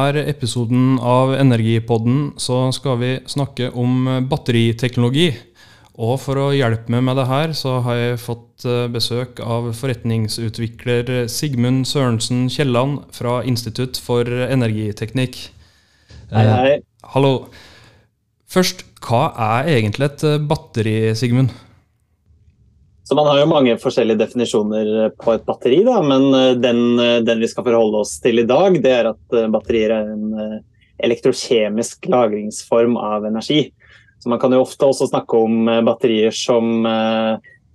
Denne episoden av Energipodden så skal vi snakke om batteriteknologi. Og for å hjelpe meg med det her, så har jeg fått eh, besøk av forretningsutvikler Sigmund Sørensen Kielland fra Institutt for energiteknikk. Hei, hei. Eh, hallo. Først, hva er egentlig et batteri, Sigmund? Så Man har jo mange forskjellige definisjoner på et batteri, da, men eh, den, eh, den, vi skal forholde oss til i dag, det er at eh, batterier er en elektrokjemisk lagringsform av energi. Så Man kan jo ofte også snakke om batterier som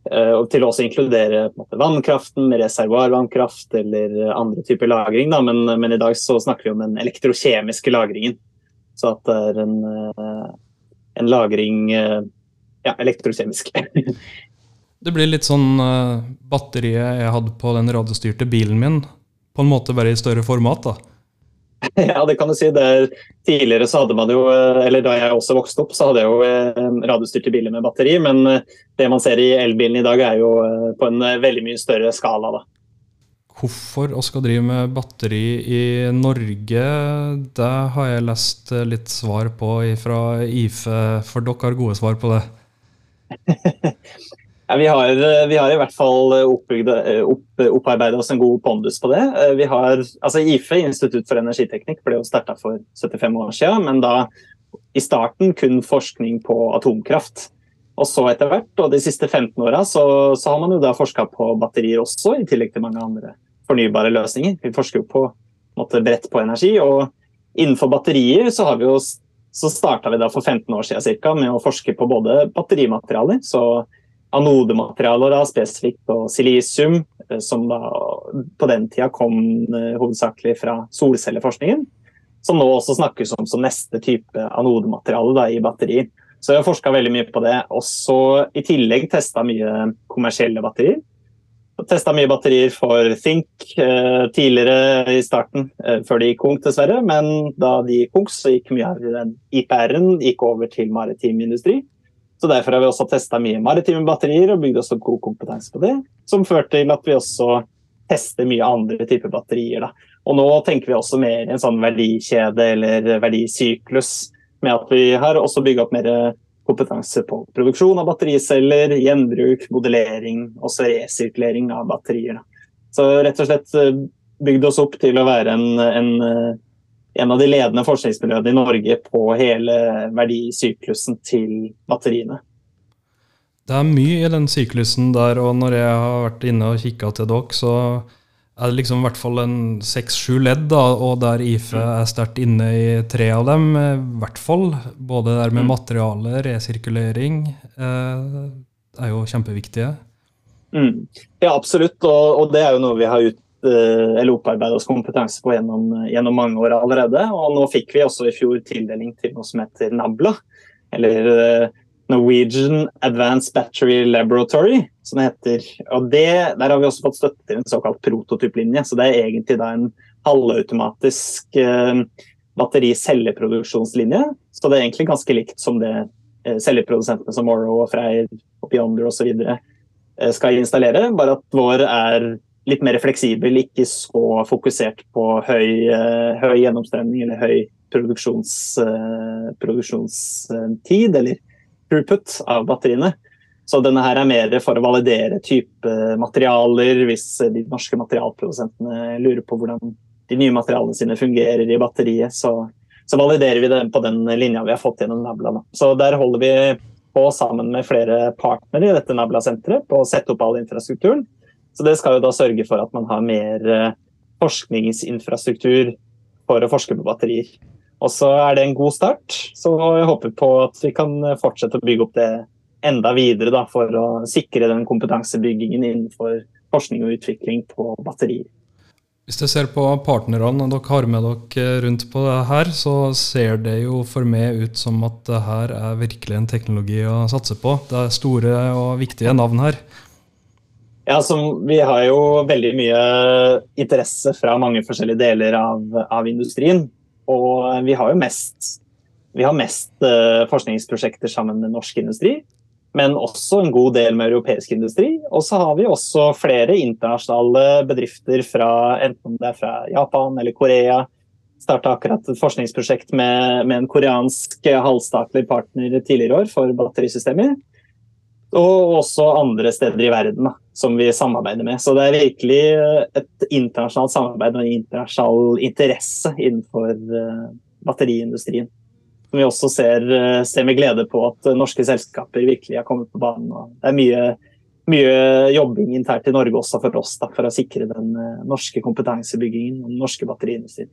til å også inkludere måte, vannkraften, reservoarvannkraft eller andre typer lagring. Da. Men, men, i dag så snakker vi om den elektrokjemiske lagringen. Så at det er en, en lagring ja, elektrokjemisk. Det blir litt sånn uh, batteriet jeg hadde på den radiostyrte bilen min, på en måte bare i større format, da. Ja, det kan du si. Der, tidligere så hadde man jo, eh, eller da jeg også vokste opp, så hadde jeg jo eh, radiostyrte biler med batteri. Men det man ser i elbilen i dag, er jo på en veldig mye større skala. da. Hvorfor å skal drive med batteri i Norge, det har jeg lest litt svar på fra IFE, for dere har gode svar på det. Ja, vi, har, eh, vi, har, i hvert fall eh, eh, opp, opparbeidet oss en god pondus på det. Vi har, altså IFE, Institutt for energiteknikk, ble jo starta for 75 år siden, men da i starten kun forskning på atomkraft. Og så etter hvert, og de siste 15 åra, så, så, har man jo da forska på batterier også, i tillegg til mange andre fornybare løsninger. Vi forsker jo på måte, bredt på energi. Og innenfor batterier så har vi jo så starta vi da for 15 år siden cirka, med å forske på både batterimaterialer. så anodematerialer, da, spesifikt på silisium, eh, som da på den tida kom eh, hovedsakelig fra solcelleforskningen. Som nå også snakkes om som neste type anodemateriale da, i batterier. Så jeg har forska veldig mye på det. Også i tillegg testa mye kommersielle batterier. Testa mye batterier for Think eh, tidligere i starten, eh, før de gikk konk, dessverre. Men da de gikk konk, så gikk mye av den IPR-en gikk over til maritim industri. Så Derfor har vi også testa mye maritime batterier og bygd oss opp god kompetanse på det. Som førte til at vi også tester mye andre typer batterier. Da. Og nå tenker vi også mer i en sånn verdikjede eller verdisyklus. Med at vi har også bygga opp mer kompetanse på produksjon av battericeller, gjenbruk, modellering, også resirkulering av batterier. Da. Så rett og slett eh, bygd oss opp til å være en, en en av de ledende forskningsmiljøene i Norge på hele verdisyklusen til batteriene. Det er mye i den syklusen der, og når jeg har vært inne og kikka til dere, så er det liksom i hvert fall en seks-sju ledd, da, og der IFE mm. er sterkt inne i tre av dem, i hvert fall. Både der med mm. materiale, resirkulering, eh, er jo kjempeviktige. Mm. Ja, absolutt, og, og, det er jo noe vi har ut, Eh, eller opparbeida oss kompetanse på gjennom, gjennom, mange år allerede. Og nå fikk vi også i fjor tildeling til noe som heter NABLA, eller eh, Norwegian Advanced Battery Laboratory, som det heter. Og det, Der har vi også fått støtte til en såkalt prototyplinje, så det er egentlig da en halvautomatisk eh, batteri-celleproduksjonslinje. Så det er egentlig ganske likt som det eh, celleprodusentene som Morrow og Freyr og Beyonder osv. Eh, skal installere, bare at vår er litt mer fleksibel, ikke så fokusert på høy, uh, høy gjennomstrømning eller høy produksjons, uh, produksjonstid, eller throughput, av batteriene. Så denne her er mer for å validere type materialer, hvis de norske materialprodusentene lurer på hvordan de nye materialene sine fungerer i batteriet, så, så validerer vi det på den linja vi har fått gjennom Nabla. Så der holder vi på sammen med flere partnere i dette Nabla-senteret på å sette opp all infrastrukturen. Så det skal jo da sørge for at man har mer eh, forskningsinfrastruktur for å forske på batterier. Og så er det en god start, så jeg håper på at vi kan fortsette å bygge opp det enda videre da, for å sikre den kompetansebyggingen innenfor forskning og utvikling på batterier. Hvis du ser på partnerne dere har med dere rundt på det her, så ser det jo for meg ut som at det her er virkelig en teknologi å satse på. Det er store og viktige navn her. Ja, som, Vi har jo veldig mye interesse fra mange forskjellige deler av, av industrien. Og vi har jo mest, vi har mest uh, forskningsprosjekter sammen med norsk industri. Men også en god del med europeisk industri. Og så har vi også flere internasjonale bedrifter fra enten det er fra Japan eller Korea Starta akkurat et forskningsprosjekt med, med en koreansk halvstatlig partner tidligere år for batterisystemer. Og også andre steder i verden da, som vi samarbeider med. Så det er virkelig et internasjonalt samarbeid og en internasjonal interesse innenfor uh, batteriindustrien. Som vi også ser, uh, ser, med glede på at norske selskaper virkelig har kommet på banen. Det er mye, mye jobbing internt i Norge også for oss da, for å sikre den norske kompetansebyggingen og den norske batteriindustrien.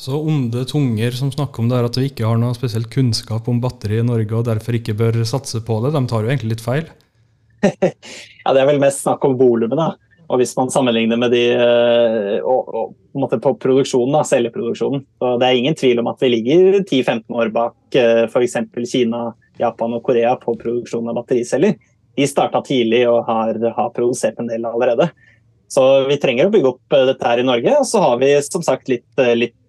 Så onde tunger som snakker om det er at vi ikke har noe spesielt kunnskap om batteri i Norge og derfor ikke bør satse på det, de tar jo egentlig litt feil? Ja, Det er vel mest snakk om volumet. da. Og hvis man sammenligner med de eh, og, og, på, på produksjonen, da, celleproduksjonen så Det er ingen tvil om at vi ligger 10-15 år bak eh, f.eks. Kina, Japan og Korea på produksjon av battericeller. De starta tidlig og har, har produsert en del allerede. Så vi trenger å bygge opp eh, dette her i Norge. Og så har vi som sagt litt, litt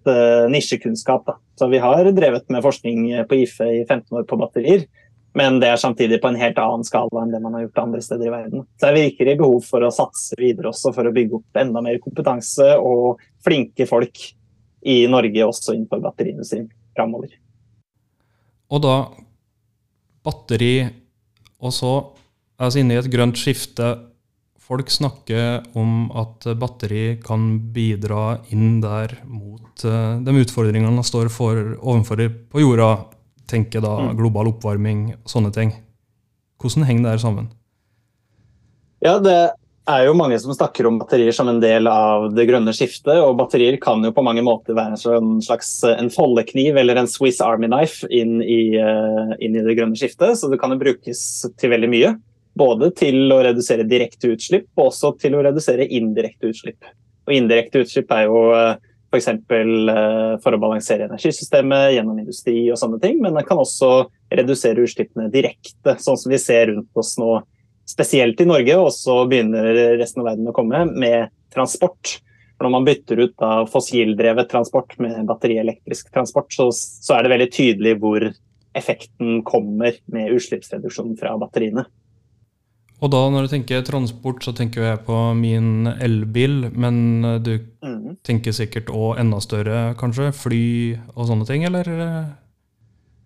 nisjekunnskap. Da. Så vi har drevet med forskning på IFE i 15 år på batterier. Men det er samtidig på en helt annen skala enn det man har gjort andre steder i verden. Så det virker i behov for å satse videre også for å bygge opp enda mer kompetanse og flinke folk i Norge også innenfor batteriindustrien framover. Og da batteri, og så er vi inne i et grønt skifte Folk snakker om at batteri kan bidra inn der mot uh, de utfordringene man står for, overfor på jorda. Tenker da mm. global oppvarming og sånne ting. Hvordan henger det her sammen? Ja, det er jo mange som snakker om batterier som en del av det grønne skiftet. Og batterier kan jo på mange måter være en slags en foldekniv eller en Swiss Army knife inn i, uh, inn i det grønne skiftet. Så det kan jo brukes til veldig mye. Både til å redusere direkte utslipp, og også til å redusere indirekte utslipp. Og indirekte utslipp er jo eh, f.eks. For, for å balansere energisystemet gjennom industri og sånne ting, men den kan også redusere utslippene direkte, sånn som vi ser rundt oss nå. Spesielt i Norge, og så begynner resten av verden å komme med transport. Når man bytter ut av fossildrevet transport med batterielektrisk transport, så, så er det veldig tydelig hvor effekten kommer med utslippsreduksjonen fra batteriene. Og da når du tenker transport, så tenker jeg på min elbil, men eh, du mm. tenker sikkert òg enda større, kanskje? Fly og sånne ting, eller?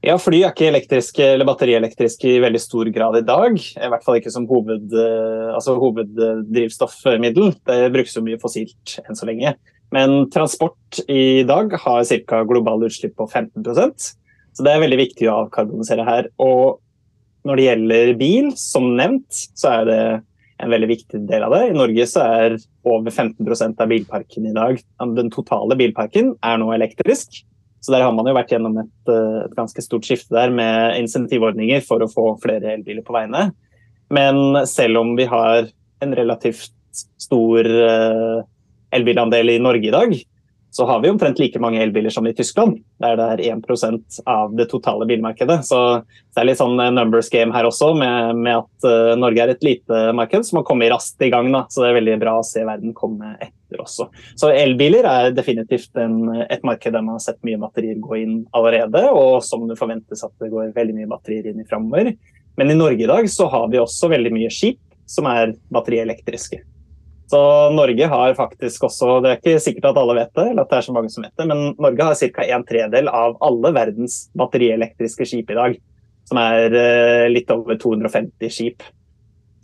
Ja, fly er ikke elektriske eller batterielektriske i veldig stor grad i dag. I hvert fall ikke som hoved, eh, altså hoveddrivstoffmiddel. Det brukes jo mye fossilt enn så lenge. Men transport i dag har ca. globale utslipp på 15% så det er veldig viktig å avkarbonisere her. Og når det gjelder bil, som nevnt, så er det en veldig viktig del av det. I Norge så er over 15% av bilparken i dag, den totale bilparken, er nå elektrisk. Så der har man jo vært gjennom et, eh, et ganske stort skifte der med insentivordninger for å få flere elbiler på veiene. Men selv om vi har en relativt stor uh, elbilandel i Norge i dag, så har vi omtrent like mange elbiler som i Tyskland, der det er 1% av det totale bilmarkedet. Så det er litt sånn eh, numbers game her også, med, med at uh, Norge er et lite marked som har kommet raskt i gang. Da. Så det er veldig bra å se verden komme etter også. Så elbiler er definitivt en, et marked der man har sett mye batterier gå inn allerede, og som det forventes at det går veldig mye batterier inn i framover. Men i Norge i dag så har vi også veldig mye skip som er batterielektriske. Så Norge har faktisk også, det er ikke sikkert at alle vet det, eller at det er så mange som vet det, men Norge har ca. en tredel av alle verdens batterielektriske skip i dag. Som er eh, litt over 250 skip.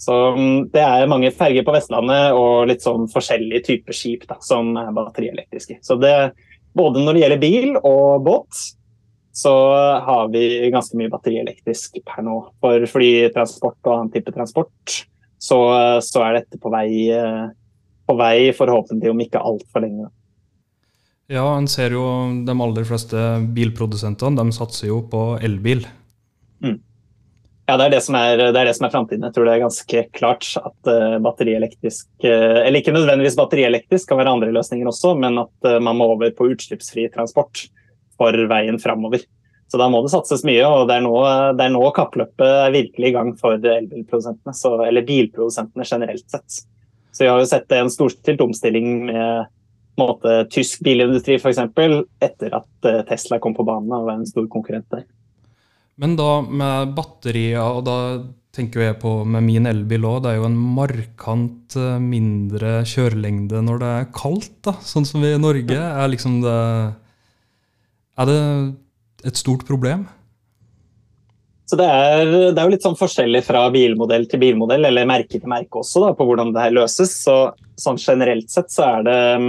Så mm, det er mange ferger på Vestlandet og litt sånn forskjellige typer skip da, som er batterielektriske. Så det, både når det gjelder bil og båt, så har vi ganske mye batterielektrisk per nå. For flytransport og annen type transport så, så er dette på vei, på vei forhåpentlig om ikke altfor lenge. Ja, en ser jo de aller fleste bilprodusentene de satser jo på elbil. Mm. Ja, det er det som er, det er, er framtiden. Jeg tror det er ganske klart at uh, batterielektrisk Eller ikke nødvendigvis batterielektrisk, kan være andre løsninger også, men at man må over på utslippsfri transport for veien framover. Så da må det satses mye, og det er nå, det er nå kappløpet er virkelig i gang for elbilprodusentene, eller bilprodusentene generelt sett. Så vi har jo sett en storstilt omstilling med måte, tysk bilindustri f.eks. etter at eh, Tesla kom på banen og var en stor konkurrent der. Men da med batterier, og da tenker jeg på med min elbil òg, det er jo en markant eh, mindre kjørelengde når det er kaldt, da, sånn som vi i Norge. er liksom det Er det et stort problem? Så det er, det er, jo litt sånn forskjellig fra bilmodell til bilmodell, eller merke til merke også, da, på hvordan det her løses. Så, sånn generelt sett så er det um,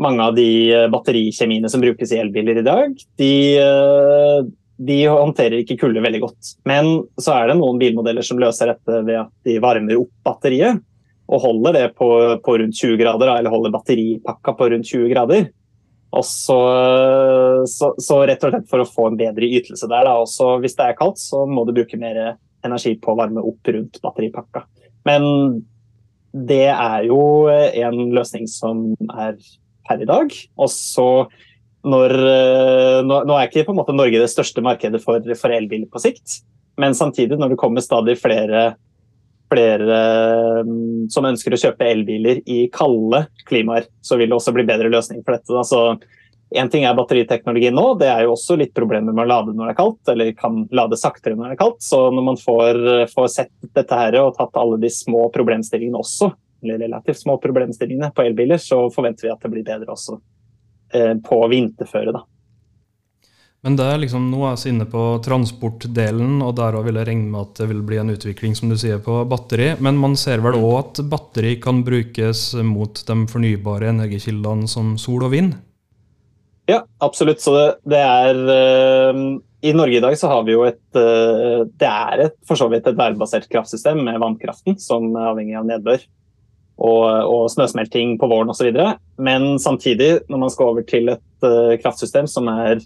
mange av de eh, batterikjemiene som brukes i elbiler i dag, de, uh, de håndterer ikke kulde veldig godt. Men så er det noen bilmodeller som løser dette ved at de varmer opp batteriet og holder det på, på rundt 20 grader, eller holder batteripakka på rundt 20 grader. Og så, så, så, rett og slett for å få en bedre ytelse der. Da. Også hvis det er kaldt, så må du bruke mer energi på å varme opp rundt batteripakka. Men det er jo en løsning som er per i dag. Og så når nå, nå, er ikke på en måte Norge det største markedet for, for elbiler på sikt, men samtidig, når det kommer stadig flere flere mm, som ønsker å kjøpe elbiler i kalde klimaer, så vil det også bli bedre løsning for dette. Altså, en ting er batteriteknologi nå, det er jo også litt problemer med å lade når det er kaldt, eller kan lade saktere når det er kaldt. Så når man får, får sett dette her og tatt alle de små problemstillingene også, eller relativt små problemstillingene på elbiler, så forventer vi at det blir bedre også eh, på vinterføre. da. Men det er liksom, nå er vi inne på transportdelen, og der vil jeg regne med at det vil bli en utvikling som du sier, på batteri. Men man ser vel òg at batteri kan brukes mot de fornybare energikildene som sol og vind? Ja, absolutt. Så det, det er øh, I Norge i dag så har vi jo et øh, Det er et, for så vidt et værbasert kraftsystem med vannkraften, som er avhengig av nedbør. Og, og snøsmelting på våren osv. Men samtidig, når man skal over til et uh, kraftsystem som er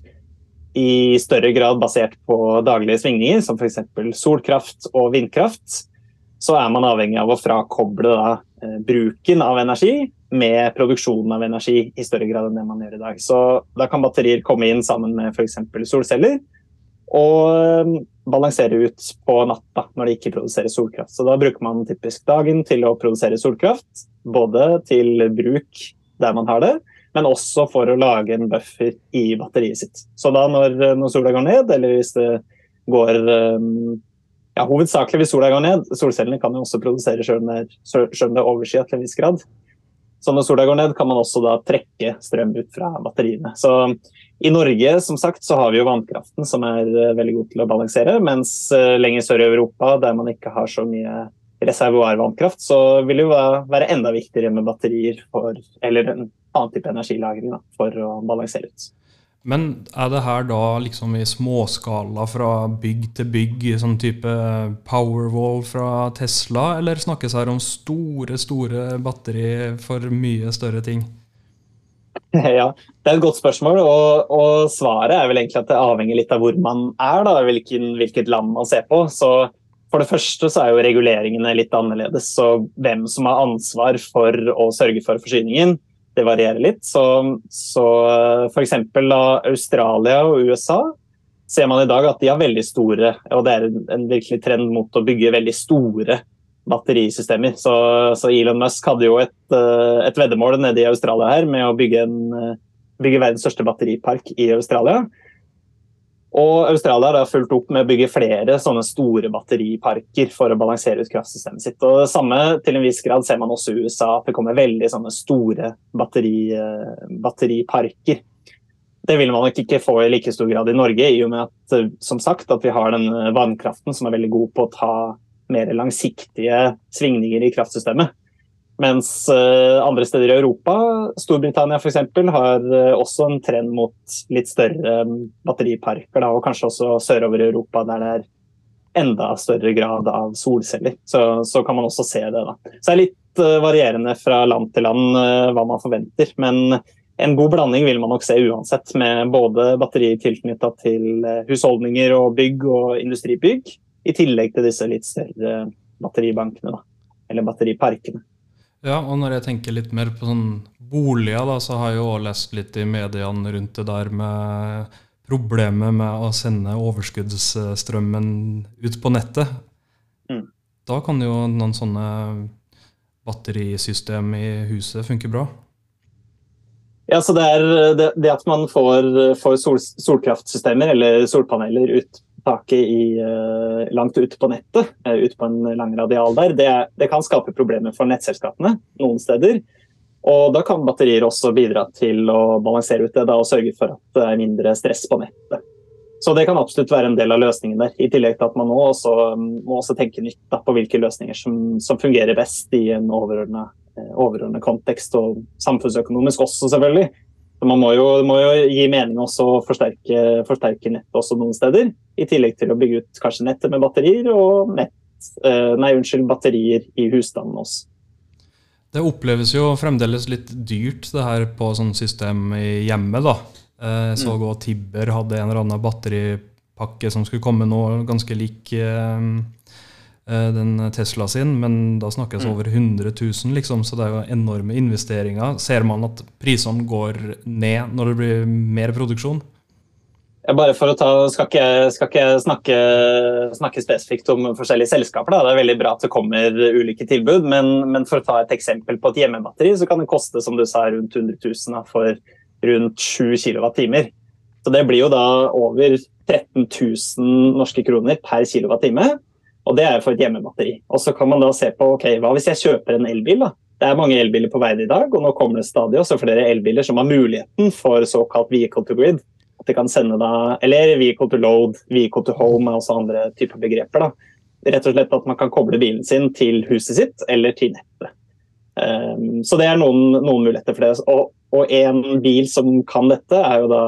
i større grad basert på daglige svingninger, som f.eks. solkraft og vindkraft, så er man avhengig av å frakoble da, eh, bruken av energi med produksjonen av energi i større grad enn det man gjør i dag. Så da kan batterier komme inn sammen med f.eks. solceller og eh, balansere ut på natta når det ikke produserer solkraft. Så da bruker man typisk dagen til å produsere solkraft, både til bruk der man har det, men også for å lage en buffer i batteriet sitt. Så da når, når sola går ned, eller hvis det går um, ja, Hovedsakelig hvis sola går ned. Solcellene kan jo også produsere selv om det er overskyet til en viss grad. Så når sola går ned, kan man også da trekke strøm ut fra batteriene. Så i Norge som sagt, så har vi jo vannkraften som er uh, veldig god til å balansere, mens lenger sør i Europa, der man ikke har så mye reservoarvannkraft, så vil det jo være enda viktigere med batterier for, eller en annen type energilagring da, for å balansere ut. Men er det her da liksom i småskala fra bygg til bygg, sånn type Powerwall fra Tesla, eller snakkes her om store, store batteri for mye større ting? Ja, det er et godt spørsmål, og, og, svaret er vel egentlig at det avhenger litt av hvor man er, da, hvilken, hvilket land man ser på. Så for det første så er jo reguleringene litt annerledes, så hvem som har ansvar for å sørge for forsyningen, det varierer litt. Så, så f.eks. Australia og USA ser man i dag at de har veldig store, og det er en virkelig trend mot å bygge veldig store batterisystemer. Så, så Elon Musk hadde jo et, eh, et, veddemål nede i Australia her med å bygge, en, bygge verdens største batteripark i Australia. Og Australia har fulgt opp med å bygge flere sånne store batteriparker for å balansere ut kraftsystemet sitt. Og det samme til en viss grad ser man også i USA, at det kommer veldig sånne store batteri, eh, batteriparker. Det vil man nok ikke få i like stor grad i Norge, i og med at, eh, som sagt, at vi har den eh, vannkraften som er veldig god på å ta mer langsiktige svingninger i kraftsystemet. Mens uh, andre steder i Europa, Storbritannia f.eks., har uh, også en trend mot litt større um, batteriparker. Da, og kanskje også sørover i Europa, der det er enda større grad av solceller. Så, så kan man også se det. Da. Så det er litt uh, varierende fra land til land hva man forventer. Men en god blanding vil man nok se uansett, med både batterier tilknytta til husholdninger og bygg og industribygg, i tillegg til disse litt større batteribankene, da, eller batteriparkene. Ja, og når jeg tenker litt mer på sånn boliger, da, så har jeg jo lest litt i mediene rundt det der med problemet med å sende overskuddsstrømmen ut på nettet. Mm. Da kan jo noen sånne batterisystem i huset funke bra. Ja, så det er det, det at man får, får sol, solkraftsystemer eller solpaneler ut taket i, uh, langt ute på nettet, uh, ute på en lang radial der, det, det, kan skape problemer for nettselskapene noen steder. Og da kan batterier også bidra til å balansere ut det da, og sørge for at det er mindre stress på nettet. Så det kan absolutt være en del av løsningen der. I tillegg til at man nå også, må også tenke nytt da, på hvilke løsninger som, som fungerer best i en overordnet kontekst, og samfunnsøkonomisk også, selvfølgelig. Man må jo, må jo gi mening også å forsterke, forsterke nettet også noen steder. I tillegg til å bygge ut kanskje nettet med batterier og nett, eh, nei, unnskyld, batterier i husstanden også. Det oppleves jo fremdeles litt dyrt det her på sånn system i hjemmet. da. Jeg så òg mm. Tibber hadde en eller annen batteripakke som skulle komme nå, ganske lik eh, Eh, den Tesla sin, men da snakkes mm. over 100 000, liksom, så det er jo enorme investeringer. Ser man at prisene går ned når det blir mer produksjon? Bare for å ta, Skal ikke, skal ikke snakke, snakke, spesifikt om forskjellige selskaper. Da. Det er veldig bra at det kommer ulike tilbud, men, men, for å ta et eksempel på et hjemmebatteri, så kan det koste som du sa, rundt 100 000 da, for rundt 7 kWt. Så det blir jo da over 13 000 norske kroner per kWt. Og Det er for et hjemmebatteri. Og Så kan man da se på ok, hva hvis jeg kjøper en elbil. da? Det er mange elbiler på veien i dag, og nå kommer det stadig også flere elbiler som har muligheten for såkalt vehicle to grid. At de kan sende da, Eller vehicle to load, vehicle to home er også andre typer begreper. da. Rett og slett at man kan koble bilen sin til huset sitt eller til nettet. Um, så det er noen, noen, muligheter for det. Og, og, en bil som kan dette, er jo da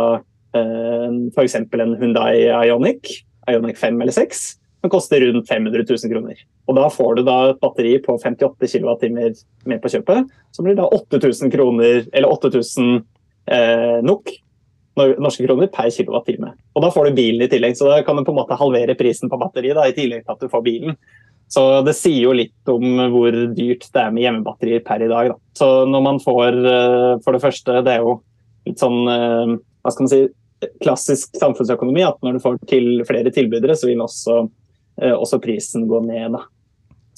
uh, f.eks. en Hundai Ionic. Ionic 5 eller 6 som koster rundt 500 000 kroner. Og Da får du da et batteri på 58 kWt med på kjøpet, som blir da 8000 kroner, eller 8000 eh, NOK, norske kroner, per kWt. Og da får du bilen i tillegg, så da kan du på en måte halvere prisen på batteriet da, i tillegg til at du får bilen. Så det sier jo litt om hvor dyrt det er med hjemmebatterier per i dag. Da. Så når man får, eh, for det første, det er jo litt sånn eh, hva skal man si, klassisk samfunnsøkonomi at når du får til flere tilbydere, så vil også også prisen gå ned. Da.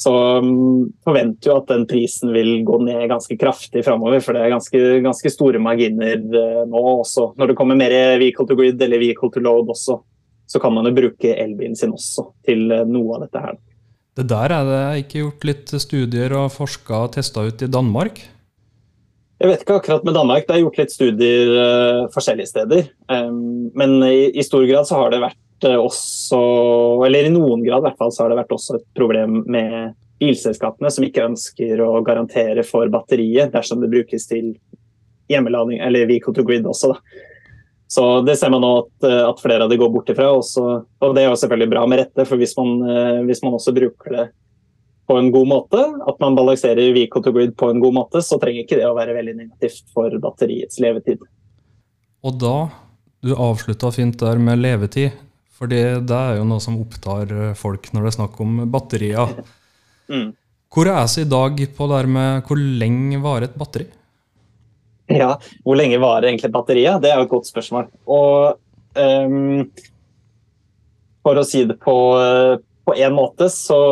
Så um, forventer jo at den prisen vil gå ned ganske kraftig framover, for det er ganske, ganske store marginer uh, nå også. Når det kommer mer vehicle to grid eller vehicle to load også, så kan man jo bruke elbilen sin også til uh, noe av dette her. Det der er det ikke gjort litt studier og forska og testa ut i Danmark? Jeg vet ikke akkurat med Danmark. Det er gjort litt studier forskjellige steder. Men i, i, stor grad så har det vært også, eller i noen grad i hvert fall, så har det vært også et problem med bilselskapene som ikke ønsker å garantere for batteriet dersom det brukes til hjemmelading, eller vehicle to grid også. da. Så Det ser man nå at, at flere av de går bort ifra. Også, og det er jo selvfølgelig bra med rette, for hvis man, hvis man også bruker det på en god måte, at man balanserer vehicle to grid på en god måte, så trenger ikke det å være veldig negativt for batteriets levetid. Og da, du avslutta fint der med levetid. Fordi det er jo noe som opptar eh, folk når det er snakk om batterier. Mm. Hvor er vi i dag på det med hvor lenge varer et batteri? Ja, hvor lenge varer egentlig batteriet? Det er jo et godt spørsmål. Og um, for å si det på, på en måte, så,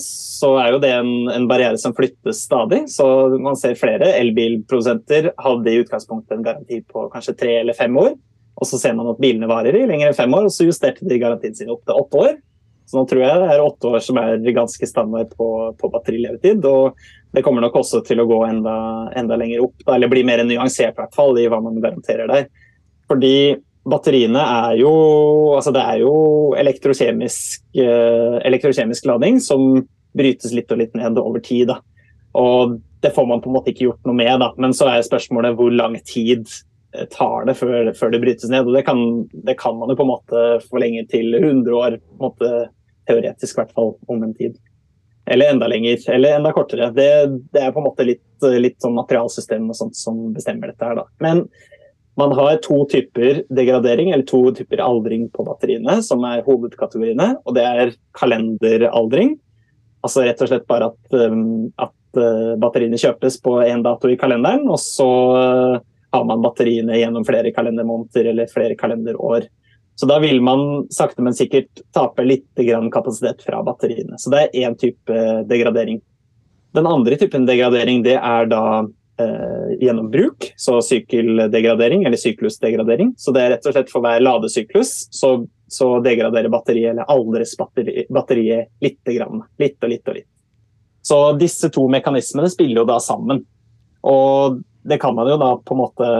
så, er jo det en, en, barriere som flyttes stadig. Så man ser flere elbilprodusenter hadde i utgangspunktet en garanti på kanskje tre eller fem år. Og så ser man at bilene varer i lenger enn fem år, og så justerte de garantien sin opp til åtte år. Så nå tror jeg det er åtte år som er ganske standard på, på batterilevetid. Og det kommer nok også til å gå enda, enda lenger opp, eller bli mer nyansert i hvert fall i hva man garanterer der. Fordi batteriene er jo altså det er jo elektrokjemisk, eh, elektrokjemisk lading som brytes litt og litt ned over tid. Da. Og det får man på en måte ikke gjort noe med, da. men så er spørsmålet hvor lang tid tar det før, før, det brytes ned. og det kan, det kan, man jo på en måte forlenge til 100 år, måte, teoretisk i hvert fall, om en tid. Eller enda lenger, eller enda kortere. Det, det er på en måte litt, litt sånn materialsystem og sånt som bestemmer dette her. Da. Men man har to typer degradering, eller to typer aldring på batteriene, som er hovedkategoriene. Og det er kalenderaldring. Altså rett og slett bare at, um, at uh, batteriene kjøpes på én dato i kalenderen, og så har man batteriene gjennom flere kalendermåneder eller flere kalenderår. Så da vil man sakte, men sikkert tape litt kapasitet fra batteriene. Så det er én type degradering. Den andre typen degradering det er da eh, gjennom bruk, så sykkeldegradering eller syklusdegradering. Så det er rett og slett for hver ladesyklus så, så degraderer batteriet eller aldres batteri, batteriet lite grann. Litt og litt og litt. Så disse to mekanismene spiller jo da sammen. Og det kan man jo da på en måte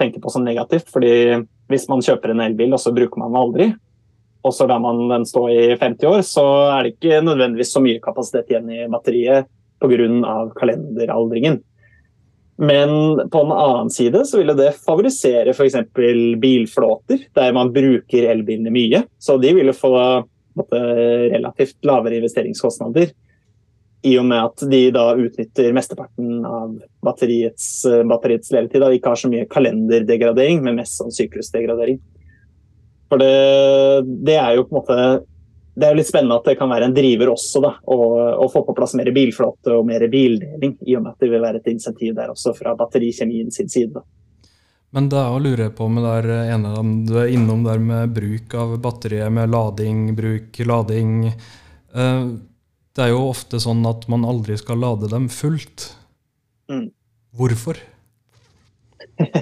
tenke på som negativt, fordi hvis man kjøper en elbil og så bruker man den aldri, og så lar man den stå i 50 år, så er det ikke nødvendigvis så mye kapasitet igjen i batteriet pga. kalenderaldringen. Men på en annen side så ville det favorisere f.eks. bilflåter, der man bruker elbilene mye. Så de ville få måte, relativt lavere investeringskostnader. I og med at de da utnytter mesteparten av batteriets, batteriets levetid og ikke har så mye kalenderdegradering, men mest sånn syklusdegradering. For det, det, er jo på en måte det er jo litt spennende at det kan være en driver også, da, å, å få på plass mer bilflåte og mer bildeling. I og med at det vil være et insentiv der også fra batterikjemien sin side. Da. Men det er å lure på med det ene du er innom der med bruk av batteriet, med lading, bruk, lading. Eh, det er jo ofte sånn at man aldri skal lade dem fullt. Mm. Hvorfor?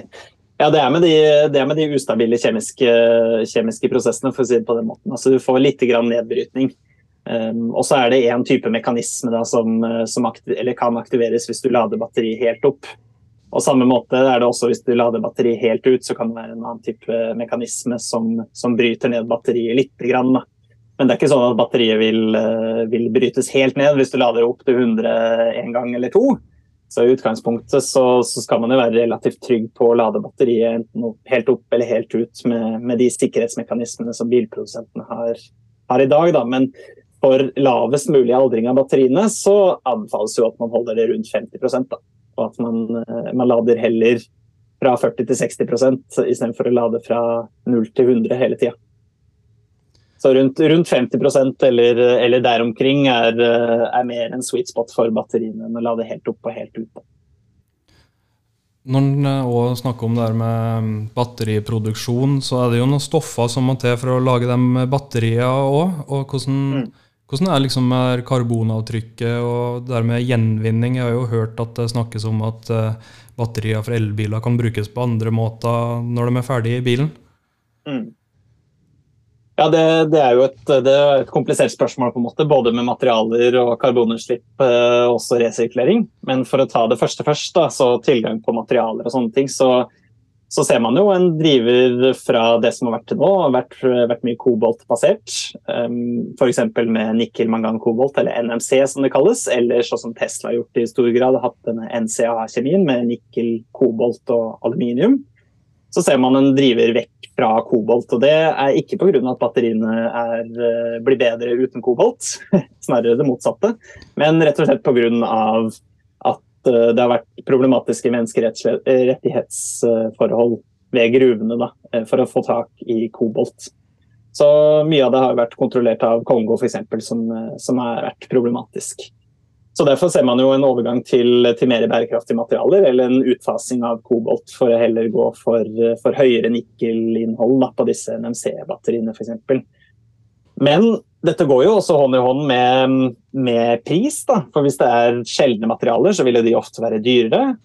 Ja, det er med de, det er med de ustabile kjemiske, kjemiske, prosessene, for å si det på den måten. Altså, du får litt grann nedbrytning. Um, og så er det én type mekanisme da, som, som aktiv, kan aktiveres hvis du lader batteriet helt opp. Og samme måte er det også hvis du lader batteriet helt ut, så kan det være en annen type mekanisme som, som bryter ned batteriet litt. Grann, da. Men det er ikke sånn at batteriet vil, vil, brytes helt ned hvis du lader opp til 100 en gang eller to. Så i utgangspunktet så, så, skal man jo være relativt trygg på å lade batteriet enten helt opp eller helt ut med, med de sikkerhetsmekanismene som bilprodusentene har, har, i dag. Da. Men for lavest mulig aldring av batteriene så anbefales jo at man holder det rundt 50 da. Og at man, eh, man lader heller fra 40 til 60% istedenfor å lade fra 0 til 100 hele tida. Så rundt, rundt 50% eller, eller der omkring er, er, mer en sweet spot for batteriene enn å lade helt opp og helt ut. Når en òg snakker om det her med batteriproduksjon, så er det jo noen stoffer som må til for å lage de batteriene òg. Og hvordan, mm. hvordan er liksom karbonavtrykket og det der med gjenvinning? Jeg har jo hørt at det snakkes om at eh, batterier fra elbiler kan brukes på andre måter når de er ferdige i bilen. Mm. Ja, det, det, er jo et, er et, komplisert spørsmål, på en måte, både med materialer og karbonutslipp, eh, også resirkulering. Men for å ta det første først, da, så tilgang på materialer og sånne ting, så, så ser man jo en driver fra det som har vært til nå, har vært, vært mye koboltbasert. Um, F.eks. med nikkel, mangan, kobolt, eller NMC som det kalles. Eller sånn som Tesla har gjort i stor grad, hatt denne NCA-kjemien med nikkel, kobolt og aluminium så ser man en driver vekk fra kobolt. og Det er ikke pga. at batteriene er, eh, blir bedre uten kobolt, snarere det motsatte. Men rett og slett pga. at eh, det har vært problematiske menneskerettighetsforhold ved gruvene da, eh, for å få tak i kobolt. Så mye av det har vært kontrollert av Kongo f.eks., som, som har vært problematisk. Så Derfor ser man jo en overgang til, til mer bærekraftige materialer, eller en utfasing av kobolt for å heller gå for, for høyere nikkelinnhold på disse NMC-batteriene f.eks. Men dette går jo også hånd i hånd med, med pris. Da. For hvis det er sjeldne materialer, så vil de ofte være dyrere.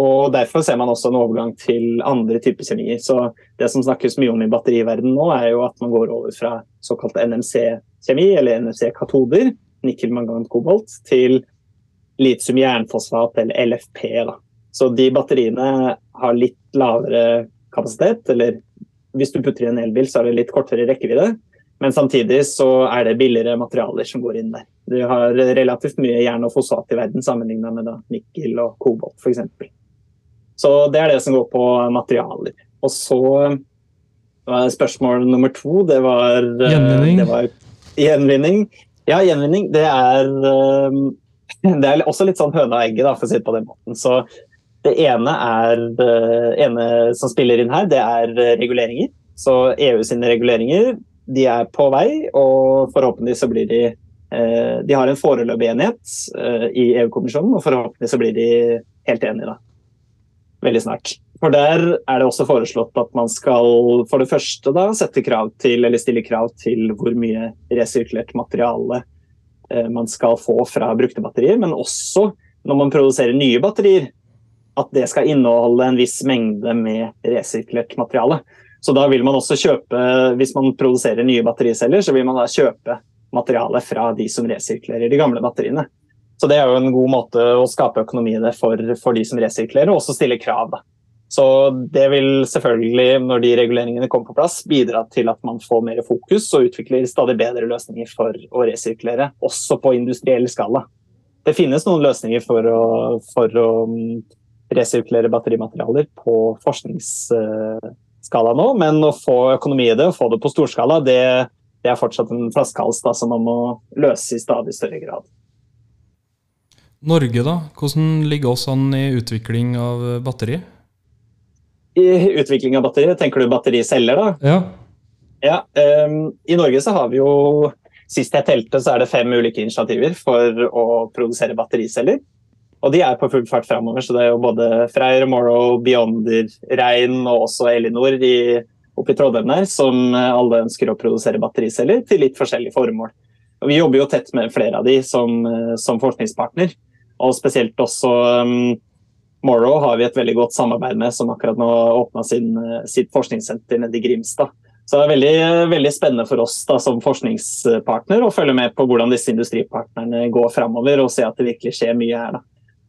Og Derfor ser man også en overgang til andre typer kjemier. Så Det som snakkes mye om i batteriverdenen nå, er jo at man går over fra såkalt NMC-kjemi, eller NMC-katoder, nikkel, mangan, kobolt, til litium jernfosfat eller LFP. Da. Så de batteriene har litt lavere kapasitet, eller hvis du putter i en elbil, så er det litt kortere rekkevidde. Men samtidig så er det billigere materialer som går inn der. Du har relativt mye jern og fosfat i verden sammenlignet med da, nikkel og kobolt f.eks. Så det er det som går på materialer. Og så var spørsmål nummer to, det var Gjenvinning. Det var gjenvinning. Ja, gjenvinning. Det er det er også litt sånn høna og egget, for å si det på den måten. Så det ene, er, det ene som spiller inn her, det er reguleringer. Så EU sine reguleringer de er på vei, og forhåpentligvis så blir de eh, De har en foreløpig enighet eh, i EU-kommisjonen, og forhåpentligvis så blir de helt enige da. Veldig snart. For Der er det også foreslått at man skal for det første da sette krav til, eller stille krav til hvor mye resirkulert materiale Eh, man skal få fra brukte batterier, men også når man produserer nye batterier, at det skal inneholde en viss mengde med resirkulert materiale. Så da vil man også kjøpe, Hvis man produserer nye battericeller, så vil man da kjøpe materiale fra de som resirkulerer de gamle batteriene. Så det er jo en god måte å skape økonomi i det for, for de som resirkulerer, og også stille krav. da. Så det vil selvfølgelig, når de reguleringene kommer på plass, bidra til at man får mer fokus og utvikler stadig bedre løsninger for å resirkulere, også på industriell skala. Det finnes noen løsninger for å, for å mm, resirkulere batterimaterialer på forskningsskala nå, men å få økonomi i det og få det på storskala, det, det er fortsatt en flaskehals som man må løse i stadig større grad. Norge, da? Hvordan ligger oss an i utvikling av batteri? I utvikling av batterier. tenker du battericeller, da? Ja. ja um, I Norge så har vi jo Sist jeg telte, så er det fem ulike initiativer for å produsere battericeller. Og de er på full fart framover, så det er jo både Freyr, Morrow, Beyonder, Rein og også Elinor i, oppe i Trondheim der, som alle ønsker å produsere battericeller til litt forskjellige formål. Og vi jobber jo tett med flere av de som, som forskningspartner. Og spesielt også um, Morrow har vi et veldig godt samarbeid med, som akkurat nå åpna sitt forskningssenter nede i Grimstad. Så det er veldig, veldig spennende for oss da, som forskningspartner å følge med på hvordan disse industripartnerne går framover, og se at det virkelig skjer mye her. Da.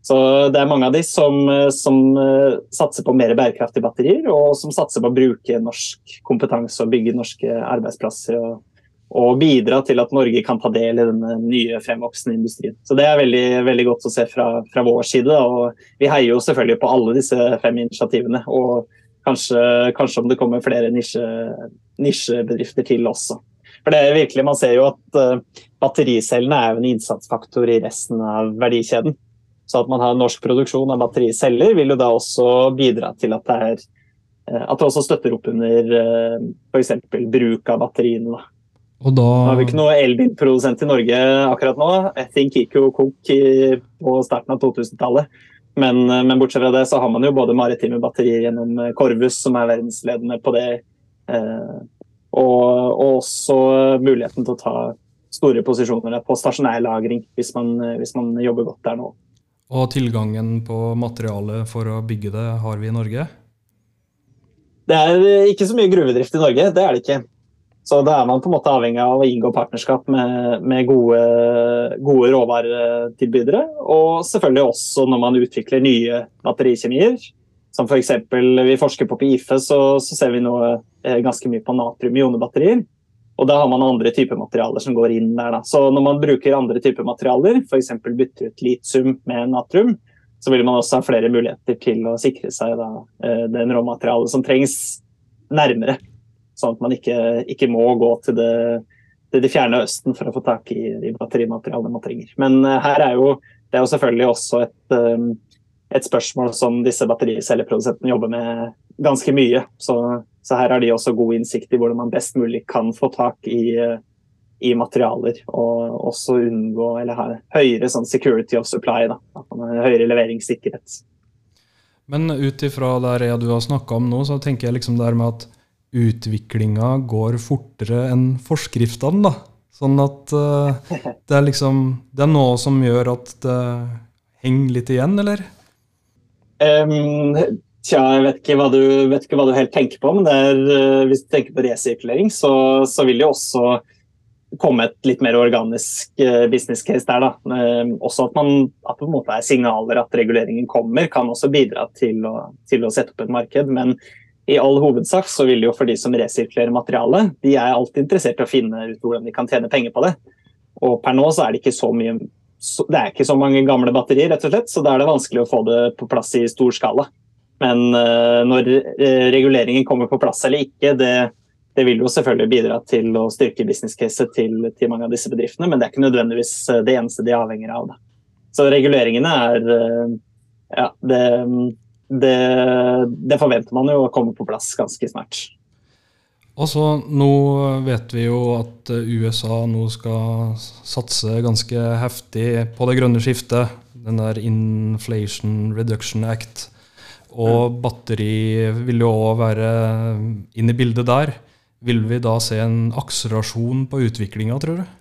Så Det er mange av de som, som uh, satser på mer bærekraftige batterier, og som satser på å bruke norsk kompetanse og bygge norske arbeidsplasser. og og bidra til at Norge kan ta del i denne nye fremvoksende industrien. Så Det er veldig, veldig godt å se fra, fra, vår side. og Vi heier jo selvfølgelig på alle disse fem initiativene. og Kanskje, kanskje om det kommer flere nisjebedrifter til også. For det er virkelig, Man ser jo at uh, battericellene er en innsatsfaktor i resten av verdikjeden. Så at man har norsk produksjon av battericeller, vil jo da også bidra til at det, er, uh, at det også støtter opp under uh, f.eks. bruk av batteriene. da. Og da... Nå har vi ikke noe elbilprodusent i Norge akkurat nå. Think Kiko konk på starten av 2000-tallet. Men, men, bortsett fra det så har man jo både maritime batterier gjennom Corvus, som er verdensledende på det. Eh, og, og, også muligheten til å ta store posisjoner på stasjonær lagring, hvis man, hvis man jobber godt der nå. Og tilgangen på materiale for å bygge det har vi i Norge? Det er ikke så mye gruvedrift i Norge, det er det ikke. Så da er man på en måte avhengig av å inngå partnerskap med, med gode, gode, råvaretilbydere. Og selvfølgelig også når man utvikler nye batterikjemier. Som f.eks. For vi forsker på på IFE, så, så, ser vi nå eh, ganske mye på natrium-ionebatterier. Og da har man andre typer materialer som går inn der. Da. Så når man bruker andre typer materialer, f.eks. bytter ut litium med natrium, så vil man også ha flere muligheter til å sikre seg da, eh, den råmaterialet som trengs nærmere. Sånn at man ikke, ikke må gå til det, til det, fjerne østen for å få tak i de batterimaterialene man trenger. Men uh, her er jo, det er jo selvfølgelig også et, um, et spørsmål som disse battericelleprodusentene jobber med ganske mye. Så, så, her har de også god innsikt i hvordan man best mulig kan få tak i, uh, i materialer. Og også unngå eller ha høyere sånn security of supply. Da. Høyere leveringssikkerhet. Men ut ifra det du har snakka om nå, så tenker jeg liksom det med at utviklinga går fortere enn forskriftene. da. Sånn at uh, det er liksom Det er noe som gjør at det henger litt igjen, eller? Um, tja, jeg vet ikke, du, vet ikke, hva du, helt tenker på, men er, uh, hvis du tenker på resirkulering, så, så, vil det også komme et litt mer organisk uh, business case der. da. Også at, man, at det på en måte er signaler at reguleringen kommer, kan også bidra til å, til å sette opp et marked. Men i all hovedsak så vil jo for de som resirkulerer materiale, de er alltid interessert i å finne ut hvordan de kan tjene penger på det. Og per nå så er det ikke så mye det er ikke så mange gamle batterier, rett og slett, så da er det vanskelig å få det på plass i stor skala. Men uh, når uh, reguleringen kommer på plass eller ikke, det, det, vil jo selvfølgelig bidra til å styrke business-caset til, til, mange av disse bedriftene, men det er ikke nødvendigvis eh, det eneste de er avhengig av. Så reguleringene er uh, ja, det, det, det, forventer man jo å komme på plass ganske snart. Og så Nå vet vi jo at USA nå skal satse ganske heftig på det grønne skiftet. Den der Inflation Reduction Act. Og batteri vil jo òg være inn i bildet der. Vil vi da se en akselerasjon på utviklinga, tror du?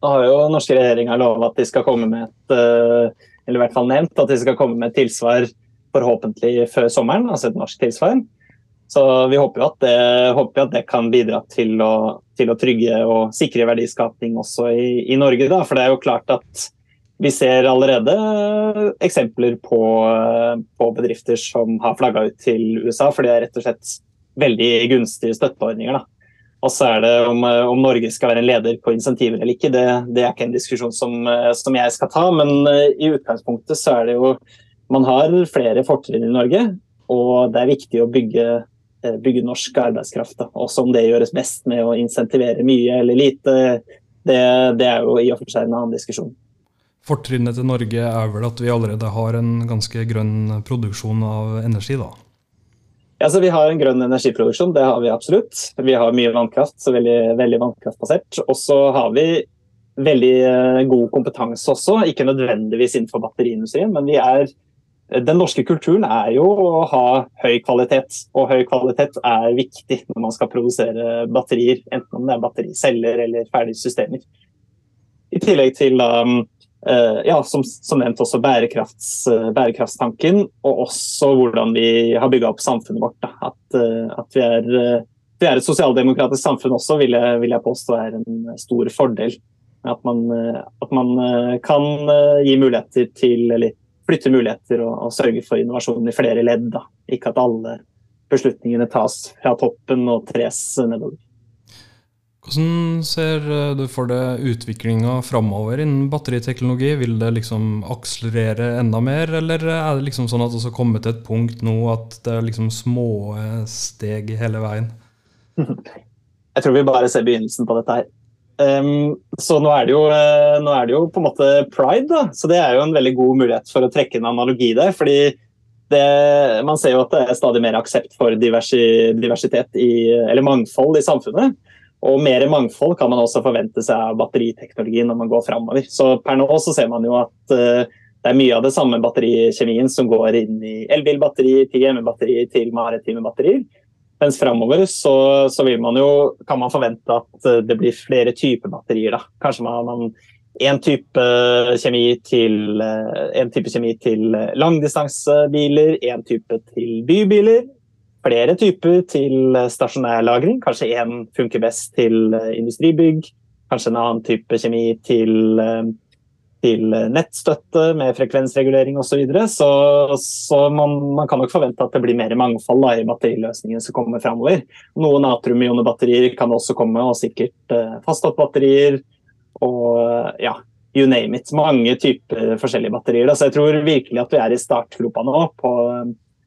Da har jo norske regjeringa lova at de skal komme med et eh, eller i hvert fall nevnt at de skal komme med et tilsvar forhåpentlig før sommeren, altså et norsk tilsvar. Så vi håper jo at det, håper at det kan bidra til å, til å, trygge og sikre verdiskapning også i, i, Norge. Da. For det er jo klart at vi ser allerede eksempler på, på bedrifter som har flagga ut til USA, for det er rett og slett veldig gunstige støtteordninger. da. Og så er det om, om, Norge skal være en leder på insentiver eller ikke, det, det er ikke en diskusjon som, som, jeg skal ta. Men i utgangspunktet så er det jo Man har flere fortrinn i Norge, og det er viktig å bygge, bygge norsk arbeidskraft. Da. Også om det gjøres best med å insentivere mye eller lite, det, det er jo i og for seg en annen diskusjon. Fortrinnet til Norge er vel at vi allerede har en ganske grønn produksjon av energi, da? Ja, så Vi har en grønn energiproduksjon, det har vi absolutt. Vi har mye vannkraft, så veldig, veldig vannkraftbasert. Og så har vi veldig eh, god kompetanse også, ikke nødvendigvis innenfor batteriindustrien, men vi er den norske kulturen er jo å ha høy kvalitet, og høy kvalitet er viktig når man skal produsere batterier. Enten om det er battericeller eller ferdige systemer. I tillegg til um, Eh, ja, som, som, nevnt også eh, bærekraftstanken, og også hvordan vi har bygga opp samfunnet vårt. At, eh, at vi, er, vi, er, et sosialdemokratisk samfunn også, vil jeg, vil jeg, påstå er en stor fordel. At man, at man kan gi muligheter til, eller flytte muligheter og, og sørge for innovasjon i flere ledd. Da. Ikke at alle beslutningene tas fra toppen og tres nedover. Hvordan ser eh, du for deg utviklinga framover innen batteriteknologi? Vil det liksom akselerere enda mer, eller er det liksom sånn at det har kommet til et punkt nå at det er liksom små steg hele veien? Jeg tror vi bare ser begynnelsen på dette her. Um, så nå er, jo, uh, nå er, det jo, på en måte pride, da. Så det er jo en veldig god mulighet for å trekke en analogi der. fordi det, man ser jo at det er stadig mer aksept for diversi, diversitet i, eller mangfold i samfunnet. Og mer mangfold kan man også forvente seg av batteriteknologi når man går framover. Så per nå så ser man jo at uh, det er mye av det samme batterikjemien som går inn i elbilbatterier, til hjemmebatterier, til maritime batterier. Mens framover så, så man jo, kan man forvente at eh, det blir flere typer batterier. Da. Kanskje man har en type kjemi til, eh, en type kjemi til langdistansebiler, en type til bybiler, flere typer til stasjonærlagring. Kanskje én funker best til eh, industribygg. Kanskje en annen type kjemi til, eh, til nettstøtte med frekvensregulering osv. Så, videre. så Så man, man, kan nok forvente at det blir mer mangfold da, i batteriløsningene som kommer framover. Noen natrium-ionebatterier kan også komme, og sikkert uh, faststoffbatterier. Og ja, you name it. Mange typer forskjellige batterier. Da. Så jeg tror virkelig at vi er i startgropa nå på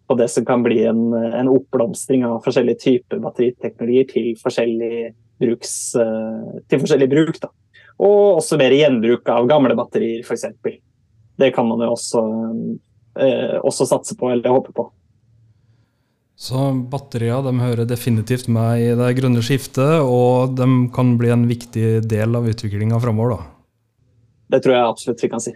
på det som kan bli en, en oppblomstring av forskjellige typer batteriteknologier til forskjellig, bruks, eh, til forskjellig bruk. Da. Og også mer gjenbruk av gamle batterier, f.eks. Det kan man jo også, eh, også satse på eller håpe på. Så batterier de hører definitivt med i det grønne skiftet, og de kan bli en viktig del av utviklinga framover? Det tror jeg absolutt vi kan si.